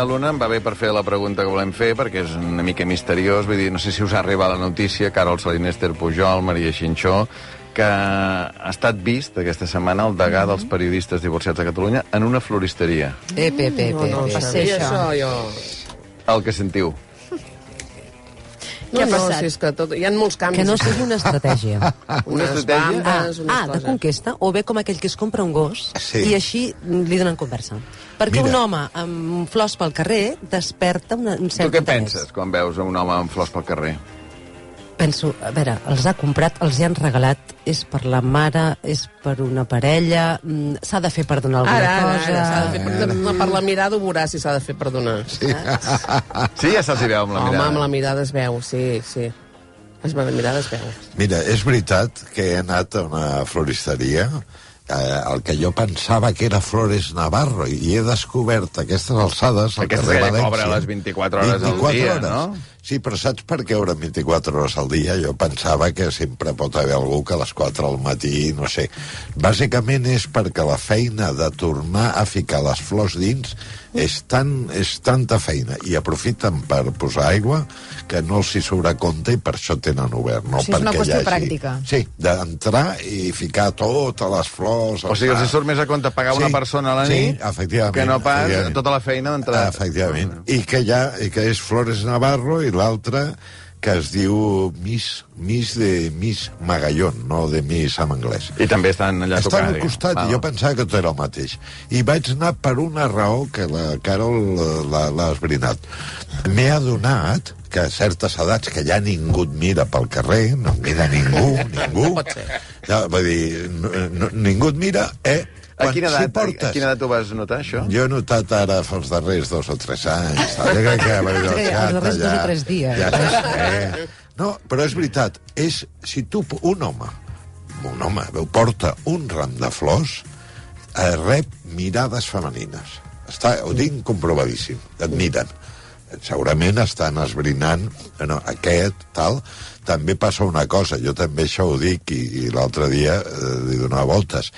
senyora Luna, em va bé per fer la pregunta que volem fer, perquè és una mica misteriós. Vull dir, no sé si us ha arribat la notícia, Carol Salinester Pujol, Maria Xinxó, que ha estat vist aquesta setmana el degà dels periodistes divorciats a Catalunya en una floristeria. Ep, ep, ep, No, no, ep, ep. sabia això, jo. El que sentiu. No, Què ha no, passat? si és que tot, hi ha molts canvis. Que no sigui una estratègia. Una estratègia? Ah, bandes, unes ah, de conquesta, o bé com aquell que es compra un gos Sí. i així li donen conversa. Perquè Mira. un home amb flors pel carrer desperta una, un cert Tu què interès. penses quan veus un home amb flors pel carrer? Penso, a veure, els ha comprat, els hi han regalat, és per la mare, és per una parella, mm, s'ha de fer per donar alguna Ara, ara, cosa... ara, s'ha de fer, per, no, per la mirada ho veuràs si s'ha de fer perdonar. Sí. Sí, ja se'ls hi veu amb la Home, mirada. amb la mirada es veu, sí, sí. Es, la mirada es veu. Mira, és veritat que he anat a una floristeria eh, el que jo pensava que era Flores Navarro i he descobert aquestes alçades al Aquesta carrer que València cobra les 24 hores al 24 dia, hores. no? Sí, però saps per què obren 24 hores al dia? Jo pensava que sempre pot haver algú que a les 4 al matí, no sé. Bàsicament és perquè la feina de tornar a ficar les flors dins és, tan, és tanta feina i aprofiten per posar aigua que no els hi sobra compte i per això tenen obert. No O sigui, és una qüestió hagi... pràctica. Sí, d'entrar i ficar totes les flors... O sigui, els hi surt més a compte pagar una Sí, persona a la sí, nit efectivament, que no pas tota la feina d'entrar. Efectivament. I que, ja, I que és Flores Navarro i l'altre que es diu Miss, Miss de Miss Magallón, no de Miss en anglès. I també estan allà Està tocant. al costat, i jo pensava que tot era el mateix. I vaig anar per una raó que la Carol eh, l'ha esbrinat. M'he adonat que a certes edats que ja ningú et mira pel carrer, no mira ningú, ningú. pot ser. Ja, vull dir, no, no, ningú et mira, eh? A Quan quina, s'hi edat, a, a quina edat ho vas notar, això? jo he notat ara els darrers dos o tres anys. tal. Jo crec que va haver Sí, els darrers dos o tres dies. Ja sé. No, però és veritat. És, si tu, un home, un home, veu, porta un ram de flors, eh, rep mirades femenines. Està, ho tinc comprovadíssim. Et miren. Segurament estan esbrinant no, aquest, tal. També passa una cosa, jo també això ho dic i, i l'altre dia eh, li donava voltes.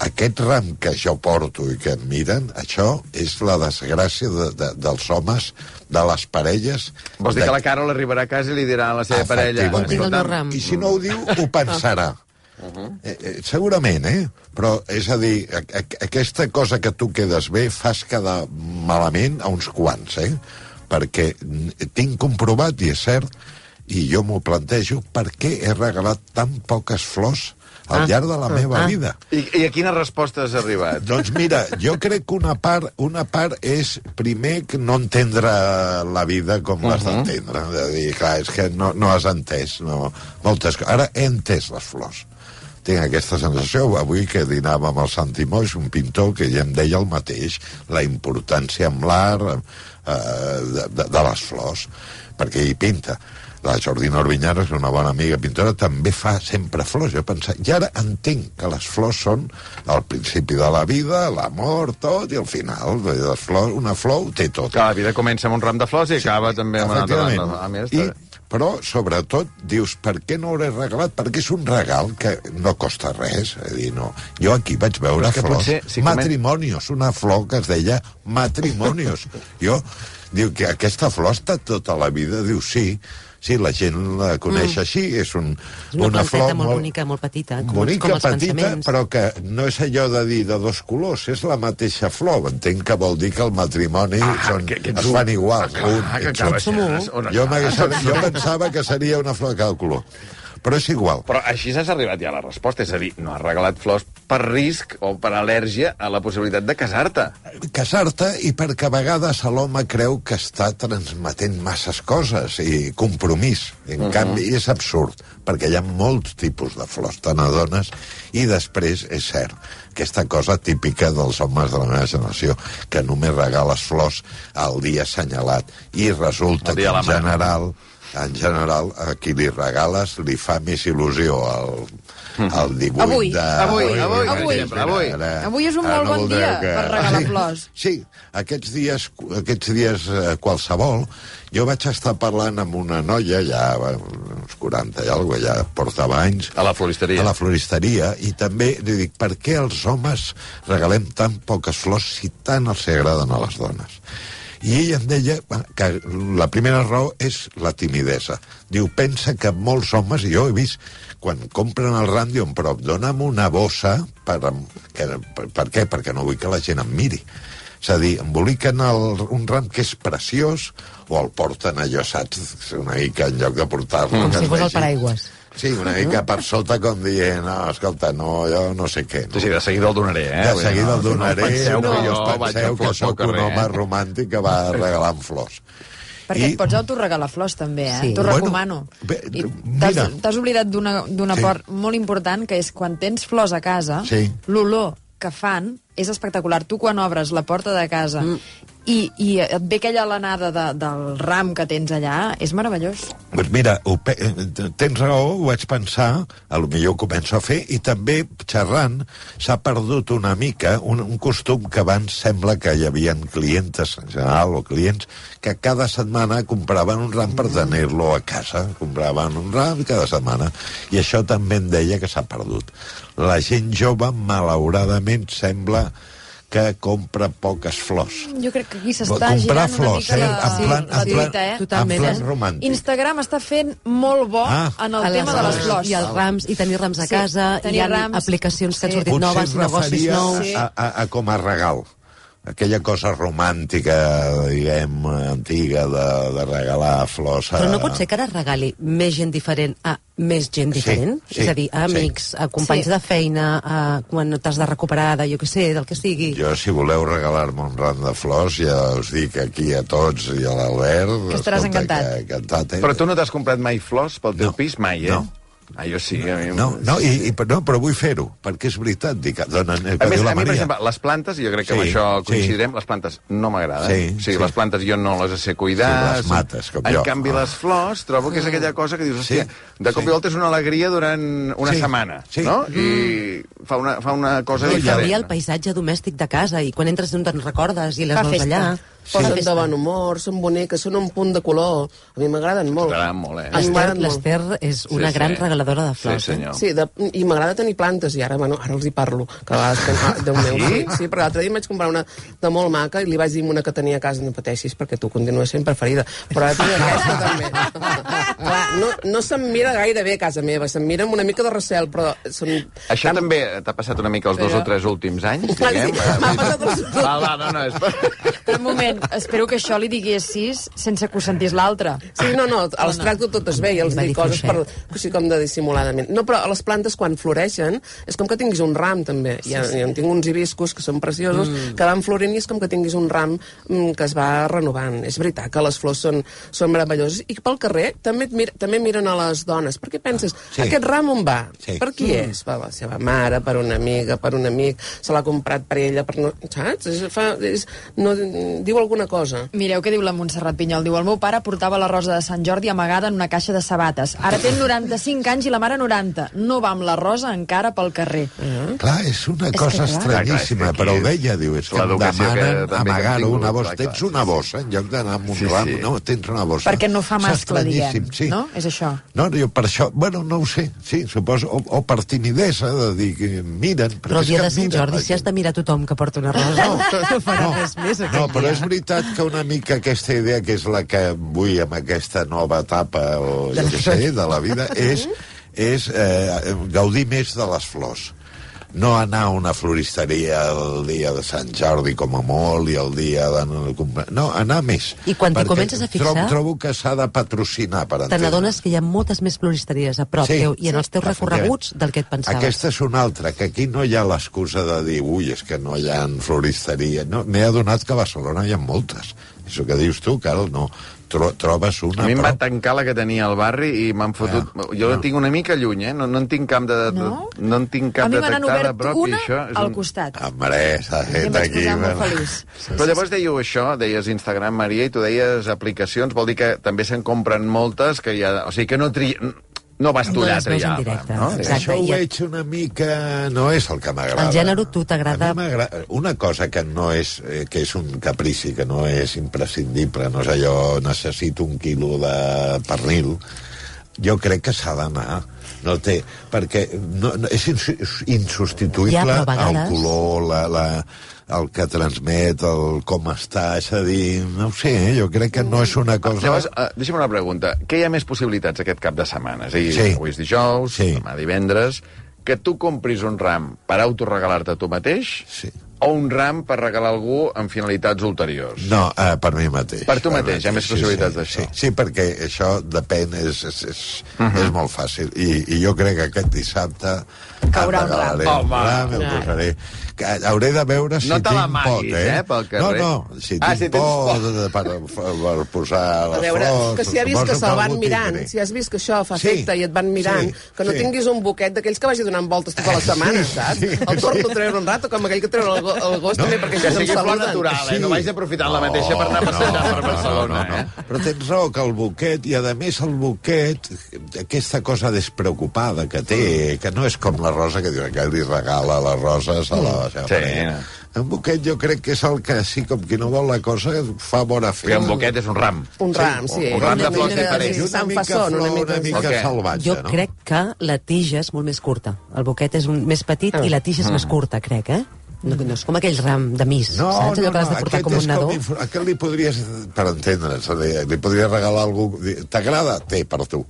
Aquest ram que jo porto i que em miren, això és la desgràcia de, de, dels homes, de les parelles... Vols dir de- que la Carol arribarà a casa i li dirà a la seva parella... Efectivament. Tinc el meu "Escolta'm, ram. I si no ho diu, ho pensarà. eh, eh, segurament, eh? Però, és a dir, a, a, aquesta cosa que tu quedes bé fas quedar malament a uns quants, eh? Perquè tinc comprovat, i és cert, i jo m'ho plantejo, per què he regalat tan poques flors al Ah. llarg de la meva Ah. vida? I, I a quina resposta has arribat? Doncs mira, jo crec que una part, una part és, primer, que no entendre la vida com l'has d'entendre. De dir, clar, és que no, no has entès no, moltes coses. Ara he entès les flors. Tinc aquesta sensació. Avui que dinava amb el Santi Moix, un pintor que ja em deia el mateix, la importància amb l'art eh, de, de, de les flors, perquè hi pinta. La Jordina que és una bona amiga pintora, també fa sempre flors. Jo pensava, i ara entenc que les flors són el principi de la vida, l'amor, tot, i al final, les flors, una flor ho té tot. Que la vida comença amb un ram de flors i acaba també amb una altra Efectivament. banda. Ah, mira, I, bé. però, sobretot, dius, per què no ho he regalat? Perquè és un regal que no costa res. És a dir, no. Jo aquí vaig veure flors. potser, si Matrimonios, una flor que es deia matrimonios. jo, diu que aquesta flor està tota la vida, diu, sí, sí, la gent la coneix mm. així, és un, És una, una flor planteta molt bonica, molt petita, com, bonica, com els petita, pensaments. però que no és allò de dir de dos colors, és la mateixa flor. Entenc que vol dir que el matrimoni ah, són, que- que es un- fan iguals. Ah, un, que ets acaba un. Jo, jo pensava que seria una flor de cada color. Però és igual. Però així has arribat ja a la resposta, és a dir, no has regalat flors per risc o per al·lèrgia a la possibilitat de casar-te. Casar-te i perquè a vegades l'home creu que està transmetent masses coses i compromís. En uh -huh. canvi, és absurd, perquè hi ha molts tipus de flors, tant a dones, i després, és cert, aquesta cosa típica dels homes de la meva generació, que només regales flors al dia assenyalat, i resulta que en mare. En general, a qui li regales li fa més il·lusió el, el 18 Avui, de... avui, avui, per avui, exemple, avui. Avui és un ara molt bon voldreu dia per regalar sí, flors. Sí, aquests dies, aquests dies eh, qualsevol, jo vaig estar parlant amb una noia, ja uns 40 i alguna ja portava anys, A la floristeria. a la floristeria, i també li dic, per què els homes regalem tan poques flors si tant els agraden a les dones? I ell em deia que la primera raó és la timidesa. Diu, pensa que molts homes, i jo he vist, quan compren el ram, diuen, però dona'm una bossa per, que, per, per què? Perquè no vull que la gent em miri. És a dir, emboliquen el, un ram que és preciós o el porten allò, saps? Una mica en lloc de portar-lo... Que si fos el paraigües. Sí, una mica per sota com dient, no, escolta, no, jo no sé què. No? Sí, sí, de seguida el donaré, eh? De seguida el donaré. No penseu que no, jo us vaig penseu que sóc un home romàntic que va regalant flors. Perquè I- et pots autorregalar flors, també, eh? Sí. T'ho Bueno, recomano. mira. T'has oblidat d'una d'una Sí. part molt important, que és quan tens flors a casa, Sí. l'olor que fan és espectacular. Tu, quan obres la porta de casa mm. I, i et ve aquella alenada de, del ram que tens allà, és meravellós. Pues mira, ho pe eh, tens raó, ho vaig pensar, a lo millor ho començo a fer, i també, xerrant, s'ha perdut una mica un, un costum que abans sembla que hi havia clientes en general, o clients, que cada setmana compraven un ram per tenir-lo a casa. Compraven un ram cada setmana. I això també em deia que s'ha perdut. La gent jove, malauradament, sembla que compra poques flors. Jo crec que aquí Comprar s'està girant flors, una mica eh? la, En plan- la plan- truita, eh? Totalment. En plan romàntic. Instagram està fent molt bo Ah. en el A tema de les flors. I els rams, i tenir rams a Sí, casa, tenir hi ha rams. aplicacions que han Sí. sortit Potser noves, es negocis nous. Sí. a, a, a com a regal aquella cosa romàntica, diguem, antiga, de, de regalar flors a... Però no pot ser que ara regali més gent diferent a més gent Sí, diferent? sí, és a dir, a sí. amics, a companys Sí. de feina, a quan t'has de recuperar de, jo què sé, del que sigui. Jo, si voleu regalar-me un ram de flors, ja us dic aquí a tots i a l'Albert... Que estaràs escolta, encantat. Que, encantat, eh? Però tu no t'has comprat mai flors pel teu No. pis? Mai, eh? No. Ah, jo sí. A mi... No, no, i, i, no, però vull fer-ho, perquè és veritat, dic, donen, el A que més, diu la a mi, per exemple, les plantes, i jo crec que amb Sí, això sí. coincidirem, les plantes no m'agraden. Sí, o sigui, sí. les plantes jo no les sé cuidar. Sí, les mates, com en jo. canvi, Ah. les flors, trobo que és aquella cosa que dius, Sí, hòstia, de cop sí. i volta és una alegria durant una Sí, setmana, sí. no? I fa una, fa una cosa No, i I diferent. canvia el paisatge domèstic de casa, i quan entres on te'n recordes, i les Fa veus allà... Posen de bon humor, són boniques, són un punt de color. A mi m'agraden molt. T'agraden molt, eh? L'Ester és una Sí, gran sí. regaladora de Sí, flors. eh? senyor. Sí, de, i m'agrada tenir plantes, i ara, bueno, ara els hi parlo, que a vegades... Que, ah, Déu meu, sí? sí, perquè l'altre dia em vaig comprar una de molt maca i li vaig dir una que tenia a casa, no pateixis, perquè tu continues sent preferida. Però ara tinc aquesta també. Clar, no, no se'm mira gaire bé a casa meva, se'm mira amb una mica de recel, però són... Això tan- també t'ha passat una mica els dos o tres últims anys, Ah, sí, diguem? m'ha passat els- Va, va, no, no, és... Però un moment, espero que això li diguessis sense que ho sentís l'altre. Sí, no, no, els tracto totes bé i els dic coses per, així com de dissimuladament. No, però a les plantes quan floreixen és com que tinguis un ram també. Sí, ja, ja en tinc uns hibiscus que són preciosos, mm. que van florint i és com que tinguis un ram mm, que es va renovant. És veritat que les flors són, són meravelloses i pel carrer també, et mir, també miren a les dones perquè penses, Sí. sí. aquest ram on va? Sí. Per qui és? Per la seva mare, per una amiga, per un amic, se l'ha comprat per ella, per no, saps? És, fa, és, no, diu alguna cosa. Mireu què diu la Montserrat Pinyol. Diu, el meu pare portava la rosa de Sant Jordi amagada en una caixa de sabates. Ara té 95 anys i la mare 90. No va amb la rosa encara pel carrer. Clar, és una que cosa estranyíssima, Clar, clar, és però ho deia, diu, és que em demanen amagar-ho una bossa. Tens una bossa, en lloc d'anar amb un Sí, ram, sí. no, tens una bossa. Perquè no fa És mascle, diguem, sí. no? És això. No, jo per això, bueno, no ho sé, sí, suposo, o, o per timidesa, de dir que miren... Però el és dia de Sant Jordi, si has de mirar tothom que porta una rosa, no, no farà res més No, aquell però és veritat que una mica aquesta idea, que és la que vull amb aquesta nova etapa, o jo què sé, de la vida, és, és eh, gaudir més de les flors no anar a una floristeria el dia de Sant Jordi com a molt i el dia de... No, anar més. I quan t'hi comences a fixar- Trobo, trobo que s'ha de patrocinar, per Te entendre. n'adones que hi ha moltes més floristeries a prop Sí, teu i en els teus recorreguts del que et pensaves. Aquesta és una altra, que aquí no hi ha l'excusa de dir ui, és que no hi ha floristeria. No, M'he adonat que a Barcelona hi ha moltes. Això que dius tu, Carol, no. Tro trobes una A mi em va tancar la que tenia al barri i m'han fotut... Ah, jo la ah. tinc una mica lluny, eh? No, no en tinc cap de... No? no en tinc cap detectada a obert prop i una això és al un... costat. Hombre, s'ha I em fet aquí... bueno. feliç. Però llavors dèieu això, deies Instagram, Maria, i tu deies aplicacions, vol dir que també se'n compren moltes, que hi ha... O sigui, que no tri... No vas tu No allà a les veus en triar, directe, no? exacte. Això ho veig una mica... No és el que m'agrada. El gènere tu t'agrada-. Una cosa que no és... Eh, que és un caprici, que no és imprescindible, no és allò, necessito un quilo de pernil, jo crec que s'ha d'anar no té, perquè no, no, és ins insubstituïble Ja, a el vegades- color, la, la, el que transmet, el com està, és a dir, no ho sé, eh? jo crec que no és una cosa... Llavors, uh, deixa'm una pregunta. Què hi ha més possibilitats aquest cap de setmana? És a dir, Sí. avui és dijous, Sí. demà divendres, que tu compris un ram per autoregalar-te tu mateix Sí. o un ram per regalar a algú amb finalitats ulteriors? No, eh, per mi mateix. Per tu mateix, hi ha més possibilitats sí, d'això. Sí, sí, perquè això depèn, és, és, és, uh Mhm. -huh. és molt fàcil. I, I jo crec que aquest dissabte Caurà un ram. Home. un ram, el posaré... Que hauré de veure si No te tinc pot, eh? eh, pel carrer. No, no, si Ah, tinc si tens pot, pot. per, per posar A les veure, flors... que si ha vist que se'l van mirant, si has vist que això fa Sí, efecte i et van mirant, sí, que no sí. tinguis un buquet d'aquells que vagi donant voltes tota la setmana, saps? El torno a treure un rato, com aquell que treu el, el gos també, perquè sigui se'm flor saluden. natural, eh? No vagis aprofitant la mateixa per anar passejant per Barcelona, eh? Però tens raó que el buquet, i a més el buquet, aquesta cosa despreocupada que té, que no és com la rosa que diu que li regala les roses a la seva Sí. parella. Un buquet jo crec que és el que, sí, com qui no vol la cosa, fa bona fe. Perquè un boquet és un ram. Un ram, sí. un ram de flors diferents. sí, una mica Fasson, flor, una mica... una mica Ok. salvatge, Jo no? crec que la tija és molt més curta. El boquet és un, més petit i la tija és més curta, crec, eh? No, no és com aquell ram de mis, No, saps? Allò no, que l'has no, de portar aquest com un és nadó. infor- Aquest li podries, per entendre's, li, li podries regalar a algú... T'agrada? Té, per tu.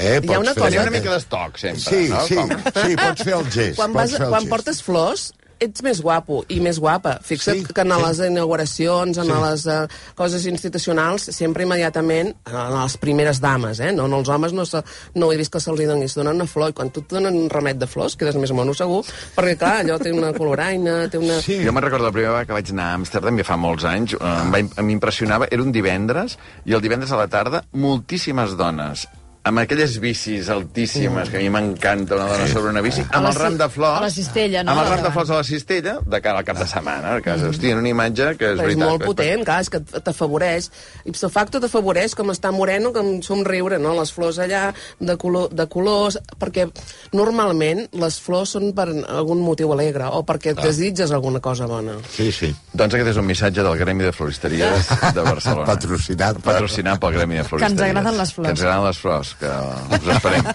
eh? Hi ha una fer cosa Tenia una que- mica d'estoc, sempre, Sí, no? sí, Com... sí, pots fer el gest. Quan, vas, quan gest. portes flors, ets més guapo i més guapa. Fixa't Sí, que en sí. les inauguracions, en Sí. les uh, coses institucionals, sempre immediatament, en les primeres dames, eh? no, en els homes no, se, no he vist que se'ls doni, es donen una flor, i quan tu et donen un remet de flors, quedes més mono segur, perquè clar, allò té una coloraina, té una... Sí. Jo me'n recordo la primera vegada que vaig anar a Amsterdam, ja fa molts anys, em va- m'impressionava, era un divendres, i el divendres a la tarda, moltíssimes dones amb aquelles bicis altíssimes, que a mi m'encanta una dona sobre una bici, amb el ram de flors... a la cistella, no? Amb el ram de flors a la cistella, de cara al cap de setmana. Que, hosti, una imatge que és Però és veritat. molt potent, clar, és que t'afavoreix. Ipso facto t'afavoreix com està moreno, com somriure, no? Les flors allà, de, color, de colors... Perquè normalment les flors són per algun motiu alegre o perquè Ah. desitges alguna cosa bona. Sí, sí. Doncs aquest és un missatge del Gremi de Floristeries de Barcelona. Patrocinat per- Patrocinat pel Gremi de Floristeries. ens agraden les flors. Que ens agraden les flors, que us esperem.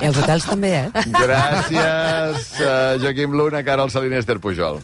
I els hotels també, eh? Gràcies, uh, Joaquim Luna, cara al Salinester Pujol.